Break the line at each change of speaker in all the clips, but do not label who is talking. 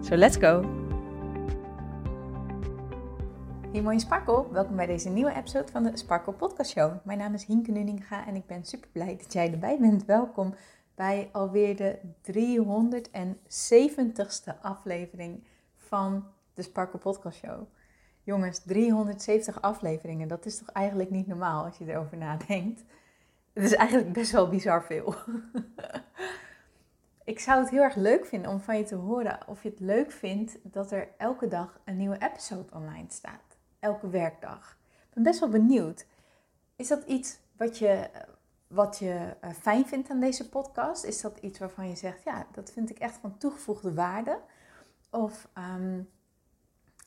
So let's go! Hey mooie Sparkle, welkom bij deze nieuwe episode van de Sparkle Podcast Show. Mijn naam is Hienke Nuninga en ik ben super blij dat jij erbij bent. Welkom bij alweer de 370ste aflevering van de Sparkle Podcast Show. Jongens, 370 afleveringen, dat is toch eigenlijk niet normaal als je erover nadenkt. Het is eigenlijk best wel bizar veel. ik zou het heel erg leuk vinden om van je te horen of je het leuk vindt dat er elke dag een nieuwe episode online staat. Elke werkdag. Ik ben best wel benieuwd. Is dat iets wat je, wat je eh, fijn vindt aan deze podcast? Is dat iets waarvan je zegt, ja, dat vind ik echt van toegevoegde waarde? Of, ehm,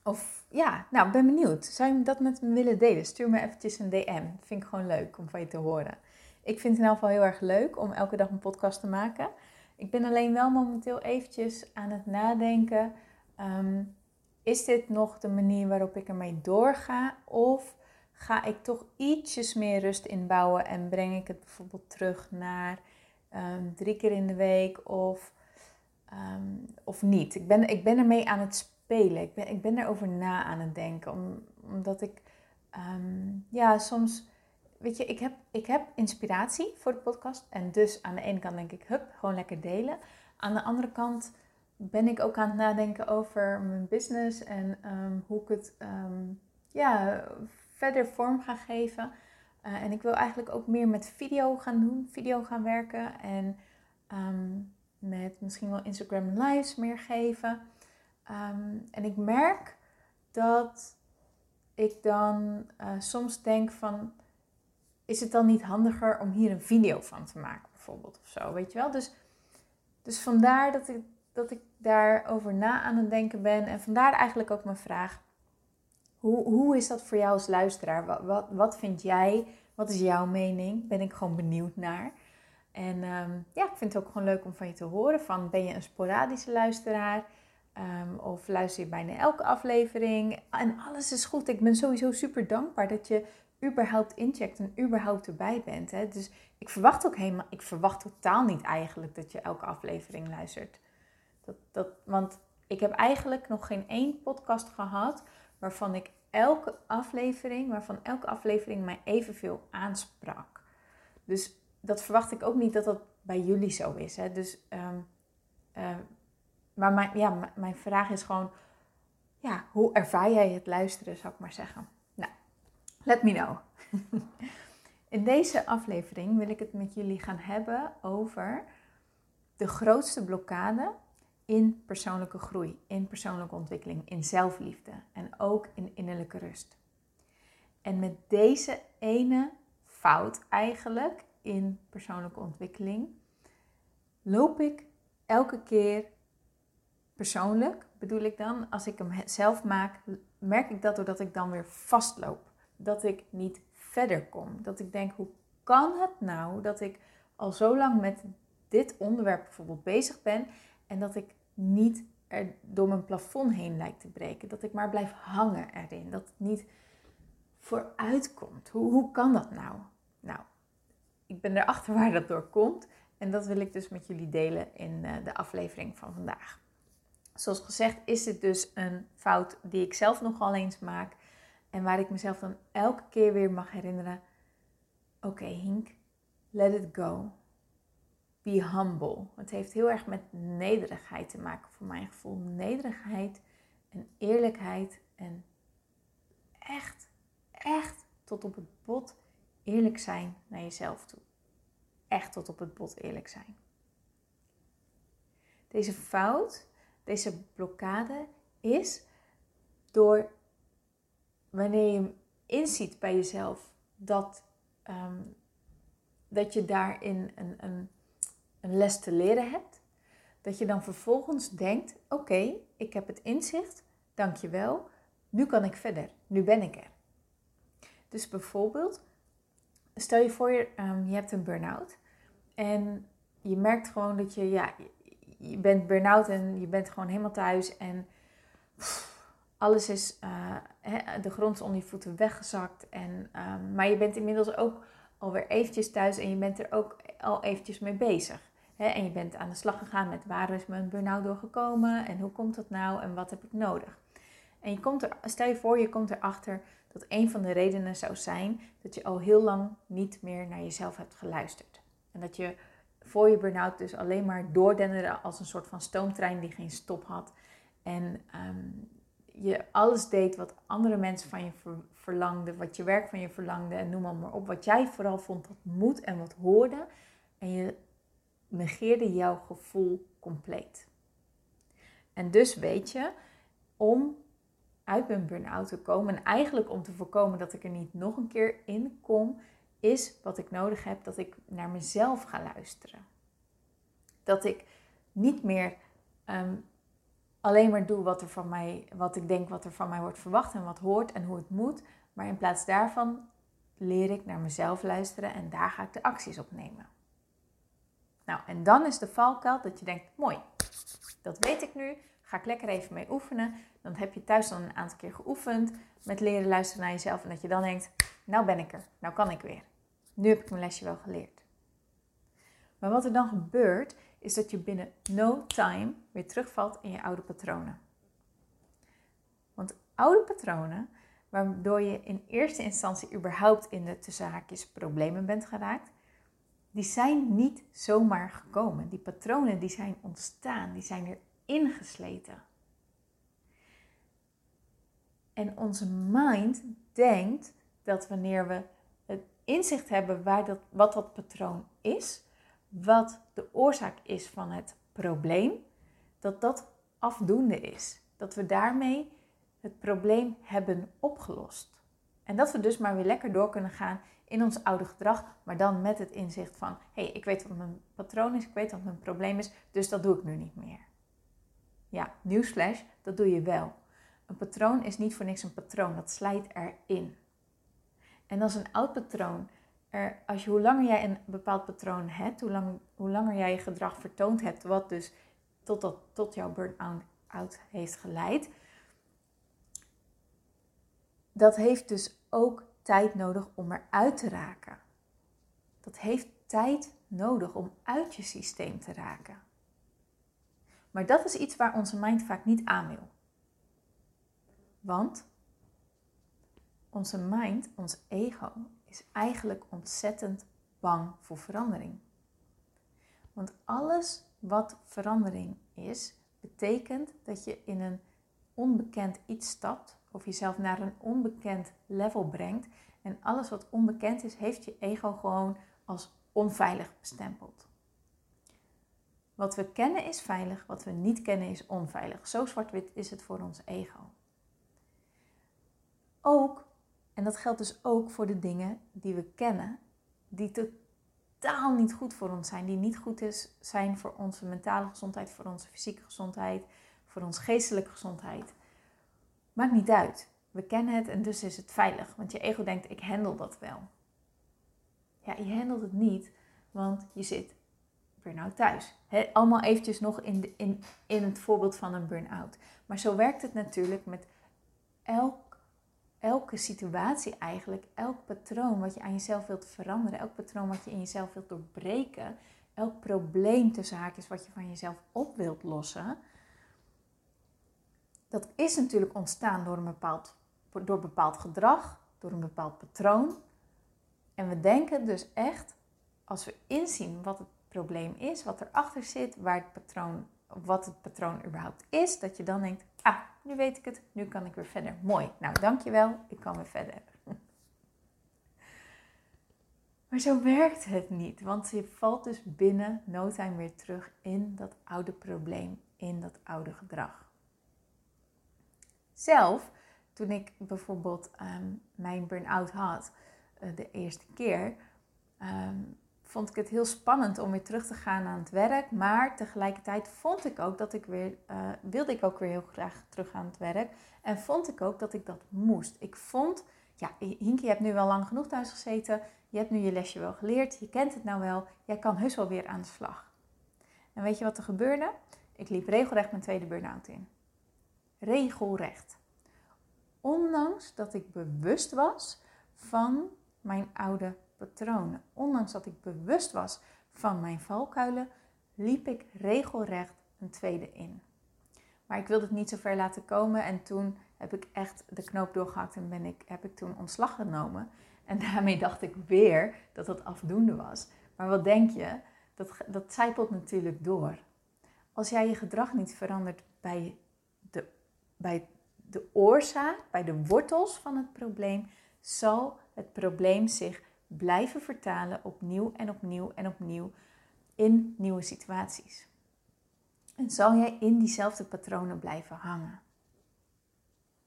of ja, nou, ben benieuwd. Zou je dat met me willen delen? Stuur me eventjes een DM. Dat vind ik gewoon leuk om van je te horen. Ik vind het in elk geval heel erg leuk om elke dag een podcast te maken. Ik ben alleen wel momenteel eventjes aan het nadenken. Ehm, is dit nog de manier waarop ik ermee doorga? Of ga ik toch ietsjes meer rust inbouwen en breng ik het bijvoorbeeld terug naar ehm, drie keer in de week of, ehm, of niet? Ik ben, ik ben ermee aan het spelen. Ik ben, ik ben erover na aan het denken. Om, omdat ik ja, soms weet je, ik heb, ik heb inspiratie voor de podcast. En dus aan de ene kant denk ik, hup, gewoon lekker delen. Aan de andere kant ben ik ook aan het nadenken over mijn business en ehm, hoe ik het um, ja, verder vorm ga geven. Uh, en ik wil eigenlijk ook meer met video gaan doen, video gaan werken. En um, met misschien wel Instagram lives meer geven. en ik merk dat ik dan uh, soms denk van is het dan niet handiger om hier een video van te maken, bijvoorbeeld, of zo, weet je wel? Dus, dus vandaar dat ik, dat ik daarover na aan het denken ben. En vandaar eigenlijk ook mijn vraag, hoe, hoe is dat voor jou als luisteraar? Wat, wat, wat vind jij? Wat is jouw mening? Ben ik gewoon benieuwd naar. En ehm, ja, ik vind het ook gewoon leuk om van je te horen. Van, ben je een sporadische luisteraar? Um, of luister je bijna elke aflevering? En alles is goed. Ik ben sowieso super dankbaar dat je überhaupt incheckt en überhaupt erbij bent. Hè? Dus ik verwacht ook helemaal, ik verwacht totaal niet eigenlijk dat je elke aflevering luistert. Dat, dat, want ik heb eigenlijk nog geen één podcast gehad waarvan ik elke aflevering, waarvan elke aflevering mij evenveel aansprak. Dus dat verwacht ik ook niet dat dat bij jullie zo is. Hè? Dus, um, uh, maar mijn, ja, mijn vraag is gewoon, ja, hoe ervaar jij het luisteren, zou ik maar zeggen. Let me know. In deze aflevering wil ik het met jullie gaan hebben over de grootste blokkade in persoonlijke groei, in persoonlijke ontwikkeling, in zelfliefde en ook in innerlijke rust. En met deze ene fout eigenlijk in persoonlijke ontwikkeling loop ik elke keer persoonlijk, bedoel ik dan, als ik hem zelf maak, merk ik dat doordat ik dan weer vastloop dat ik niet verder kom. Dat ik denk, hoe kan het nou dat ik al zo lang met dit onderwerp bijvoorbeeld bezig ben en dat ik niet er door mijn plafond heen lijkt te breken. Dat ik maar blijf hangen erin. Dat het niet vooruit komt. Hoe, hoe kan dat nou? Nou, ik ben erachter waar dat door komt. En dat wil ik dus met jullie delen in eh, de aflevering van vandaag. Zoals gezegd is dit dus een fout die ik zelf nogal eens maak. En waar ik mezelf dan elke keer weer mag herinneren: oké, Hink, let it go. Be humble. Het heeft heel erg met nederigheid te maken, voor mijn gevoel. Nederigheid en eerlijkheid en echt, echt tot op het bot eerlijk zijn naar jezelf toe. Echt tot op het bot eerlijk zijn. Deze fout, deze blokkade is door wanneer je inziet bij jezelf dat, um, dat je daarin een, een, een les te leren hebt, dat je dan vervolgens denkt: oké, ik heb het inzicht, dankjewel, nu kan ik verder, nu ben ik er. Dus bijvoorbeeld, stel je voor je, um, je hebt een burn-out en je merkt gewoon dat je, ja, je bent burn-out en je bent gewoon helemaal thuis en alles is, uh, de grond onder je voeten weggezakt. En, um, maar je bent inmiddels ook alweer eventjes thuis en je bent er ook al eventjes mee bezig. En je bent aan de slag gegaan met waar is mijn burn-out doorgekomen en hoe komt dat nou en wat heb ik nodig. En je komt er, stel je voor, je komt erachter dat een van de redenen zou zijn dat je al heel lang niet meer naar jezelf hebt geluisterd. En dat je voor je burn-out dus alleen maar doordenderde als een soort van stoomtrein die geen stop had. En ehm, je alles deed wat andere mensen van je verlangden, wat je werk van je verlangde en noem maar op. Wat jij vooral vond dat moet en wat hoorde. En je negeerde jouw gevoel compleet. En dus weet je, om uit mijn burn-out te komen en eigenlijk om te voorkomen dat ik er niet nog een keer in kom, is wat ik nodig heb dat ik naar mezelf ga luisteren. Dat ik niet meer ehm, alleen maar doe wat, er van mij, wat ik denk wat er van mij wordt verwacht en wat hoort en hoe het moet. Maar in plaats daarvan leer ik naar mezelf luisteren en daar ga ik de acties op nemen. Nou, en dan is de valkuil dat je denkt, mooi, dat weet ik nu, ga ik lekker even mee oefenen. Dan heb je thuis dan een aantal keer geoefend met leren luisteren naar jezelf. En dat je dan denkt, nou ben ik er, nou kan ik weer. Nu heb ik mijn lesje wel geleerd. Maar wat er dan gebeurt, is dat je binnen no time weer terugvalt in je oude patronen. Want oude patronen, waardoor je in eerste instantie überhaupt in de tussenhaakjes problemen bent geraakt, die zijn niet zomaar gekomen. Die patronen die zijn ontstaan, die zijn er ingesleten. En onze mind denkt dat wanneer we het inzicht hebben waar dat, wat dat patroon is, wat de oorzaak is van het probleem, dat dat afdoende is. Dat we daarmee het probleem hebben opgelost. En dat we dus maar weer lekker door kunnen gaan in ons oude gedrag, maar dan met het inzicht van: hé, hey, ik weet wat mijn patroon is, ik weet wat mijn probleem is, dus dat doe ik nu niet meer. Ja, nieuwsflash, dat doe je wel. Een patroon is niet voor niks een patroon, dat slijt erin. En als een oud patroon er, als je, hoe langer jij een bepaald patroon hebt, hoe, lang, hoe langer jij je gedrag vertoond hebt, wat dus tot, tot jouw burn-out heeft geleid, dat heeft dus ook tijd nodig om eruit te raken. Dat heeft tijd nodig om uit je systeem te raken. Maar dat is iets waar onze mind vaak niet aan wil. Want onze mind, ons ego, is eigenlijk ontzettend bang voor verandering. Want alles wat verandering is, betekent dat je in een onbekend iets stapt of jezelf naar een onbekend level brengt. En alles wat onbekend is, heeft je ego gewoon als onveilig bestempeld. Wat we kennen is veilig, wat we niet kennen is onveilig. Zo zwart-wit is het voor ons ego. Ook en dat geldt dus ook voor de dingen die we kennen, die totaal niet goed voor ons zijn, die niet goed is, zijn voor onze mentale gezondheid, voor onze fysieke gezondheid, voor onze geestelijke gezondheid. Maakt niet uit. We kennen het en dus is het veilig, want je ego denkt, ik handel dat wel. Ja, je handelt het niet, want je zit burn-out thuis. allemaal eventjes nog in, in, in het voorbeeld van een burn-out. Maar zo werkt het natuurlijk met elk elke situatie eigenlijk, elk patroon wat je aan jezelf wilt veranderen, elk patroon wat je in jezelf wilt doorbreken, elk probleem tussen haakjes wat je van jezelf op wilt lossen, dat is natuurlijk ontstaan door een bepaald, door bepaald gedrag, door een bepaald patroon. En we denken dus echt, als we inzien wat het probleem is, wat erachter zit, waar het patroon, wat het patroon überhaupt is, dat je dan denkt, ah, nu weet ik het, nu kan ik weer verder. Mooi, nou dankjewel, ik kan weer verder. Maar zo werkt het niet, want je valt dus binnen no time weer terug in dat oude probleem, in dat oude gedrag. Zelf, toen ik bijvoorbeeld um, mijn burn-out had, uh, de eerste keer, um, vond ik het heel spannend om weer terug te gaan aan het werk. Maar tegelijkertijd vond ik ook dat ik weer, uh, wilde ik ook weer heel graag terug aan het werk. En vond ik ook dat ik dat moest. Ik vond, ja, Hinky, je hebt nu wel lang genoeg thuis gezeten. Je hebt nu je lesje wel geleerd. Je kent het nou wel. Jij kan heus wel weer aan de slag. En weet je wat er gebeurde? Ik liep regelrecht mijn tweede burn-out in. Regelrecht. Ondanks dat ik bewust was van mijn oude Ondanks dat ik bewust was van mijn valkuilen, liep ik regelrecht een tweede in. Maar ik wilde het niet zo ver laten komen en toen heb ik echt de knoop doorgehakt en ben ik, heb ik toen ontslag genomen. En daarmee dacht ik weer dat dat afdoende was. Maar wat denk je? Dat, dat zijpelt natuurlijk door. Als jij je gedrag niet verandert bij de, bij de oorzaak, bij de wortels van het probleem, zal het probleem zich blijven vertalen opnieuw en opnieuw en opnieuw in nieuwe situaties. En zal jij in diezelfde patronen blijven hangen?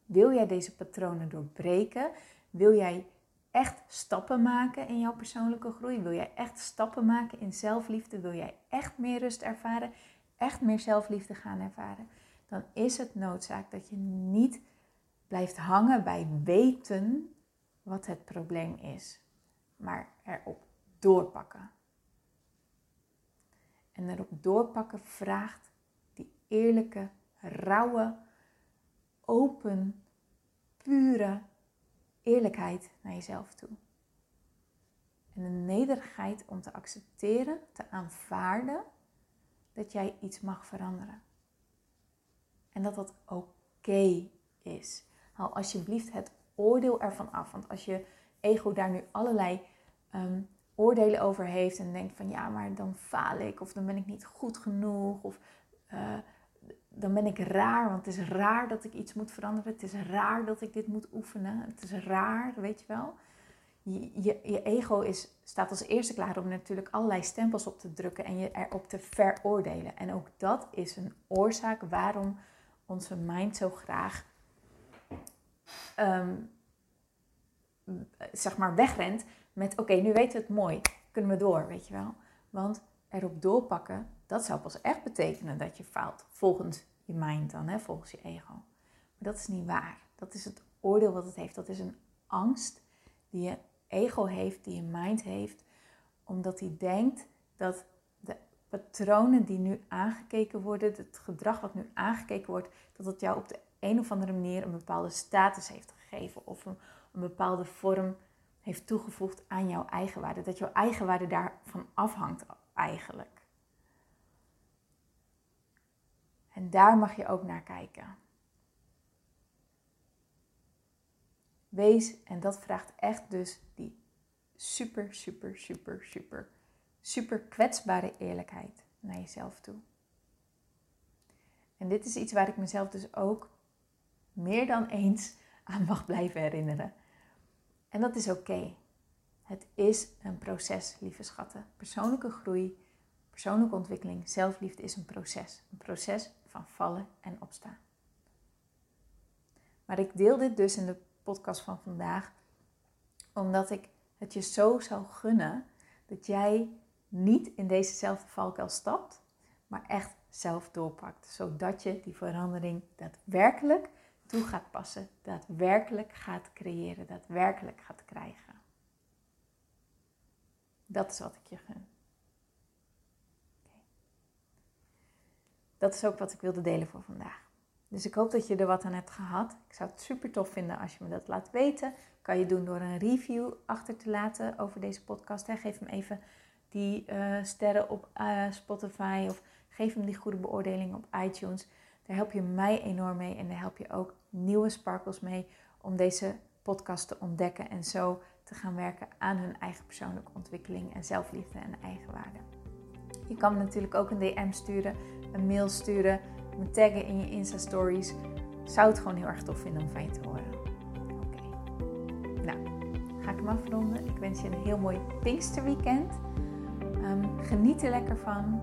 Wil jij deze patronen doorbreken? Wil jij echt stappen maken in jouw persoonlijke groei? Wil jij echt stappen maken in zelfliefde? Wil jij echt meer rust ervaren? Echt meer zelfliefde gaan ervaren? Dan is het noodzaak dat je niet blijft hangen bij weten wat het probleem is maar erop doorpakken. En erop doorpakken vraagt die eerlijke, rauwe, open, pure eerlijkheid naar jezelf toe. En de nederigheid om te accepteren, te aanvaarden dat jij iets mag veranderen. En dat dat oké is. Haal alsjeblieft het oordeel ervan af. Want als je ego daar nu allerlei Ehm, oordelen over heeft en denkt van ja, maar dan faal ik of dan ben ik niet goed genoeg of uh, dan ben ik raar, want het is raar dat ik iets moet veranderen. Het is raar dat ik dit moet oefenen. Het is raar, weet je wel. Je, je, ego is, staat als eerste klaar om natuurlijk allerlei stempels op te drukken en je erop te veroordelen. En ook dat is een oorzaak waarom onze mind zo graag um, zeg maar wegrent met oké, nu weten we het mooi, kunnen we door, weet je wel. Want erop doorpakken, dat zou pas echt betekenen dat je faalt. Volgens je mind dan, hè, volgens je ego. Maar dat is niet waar. Dat is het oordeel wat het heeft. Dat is een angst die je ego heeft, die je mind heeft. Omdat hij denkt dat de patronen die nu aangekeken worden, het gedrag wat nu aangekeken wordt, dat het jou op de een of andere manier een bepaalde status heeft gegeven. Of een, een bepaalde vorm heeft toegevoegd aan jouw eigenwaarde. Dat jouw eigenwaarde daarvan afhangt eigenlijk. En daar mag je ook naar kijken. Wees, en dat vraagt echt dus die super, super, super, super, super kwetsbare eerlijkheid naar jezelf toe. En dit is iets waar ik mezelf dus ook meer dan eens aan mag blijven herinneren. En dat is oké. Het is een proces, lieve schatten. Persoonlijke groei, persoonlijke ontwikkeling, zelfliefde is een proces. Een proces van vallen en opstaan. Maar ik deel dit dus in de podcast van vandaag, omdat ik het je zo zou gunnen dat jij niet in dezezelfde valkuil stapt, maar echt zelf doorpakt. Zodat je die verandering daadwerkelijk toe gaat passen, daadwerkelijk gaat creëren, daadwerkelijk gaat krijgen. Dat is wat ik je gun. Dat is ook wat ik wilde delen voor vandaag. Dus ik hoop dat je er wat aan hebt gehad. Ik zou het super tof vinden als je me dat laat weten. Kan je doen door een review achter te laten over deze podcast. Geef hem even die uh, sterren op uh, Spotify of geef hem die goede beoordeling op iTunes. Daar help je mij enorm mee en daar help je ook nieuwe sparkles mee om deze podcast te ontdekken en zo te gaan werken aan hun eigen persoonlijke ontwikkeling en zelfliefde en eigenwaarde. Je kan me natuurlijk ook een DM sturen, een mail sturen, me taggen in je Insta stories. Zou het gewoon heel erg tof vinden om van je te horen. Oké. Nou, ga ik hem afronden. Ik wens je een heel mooi Pinksterweekend. Um, geniet er lekker van.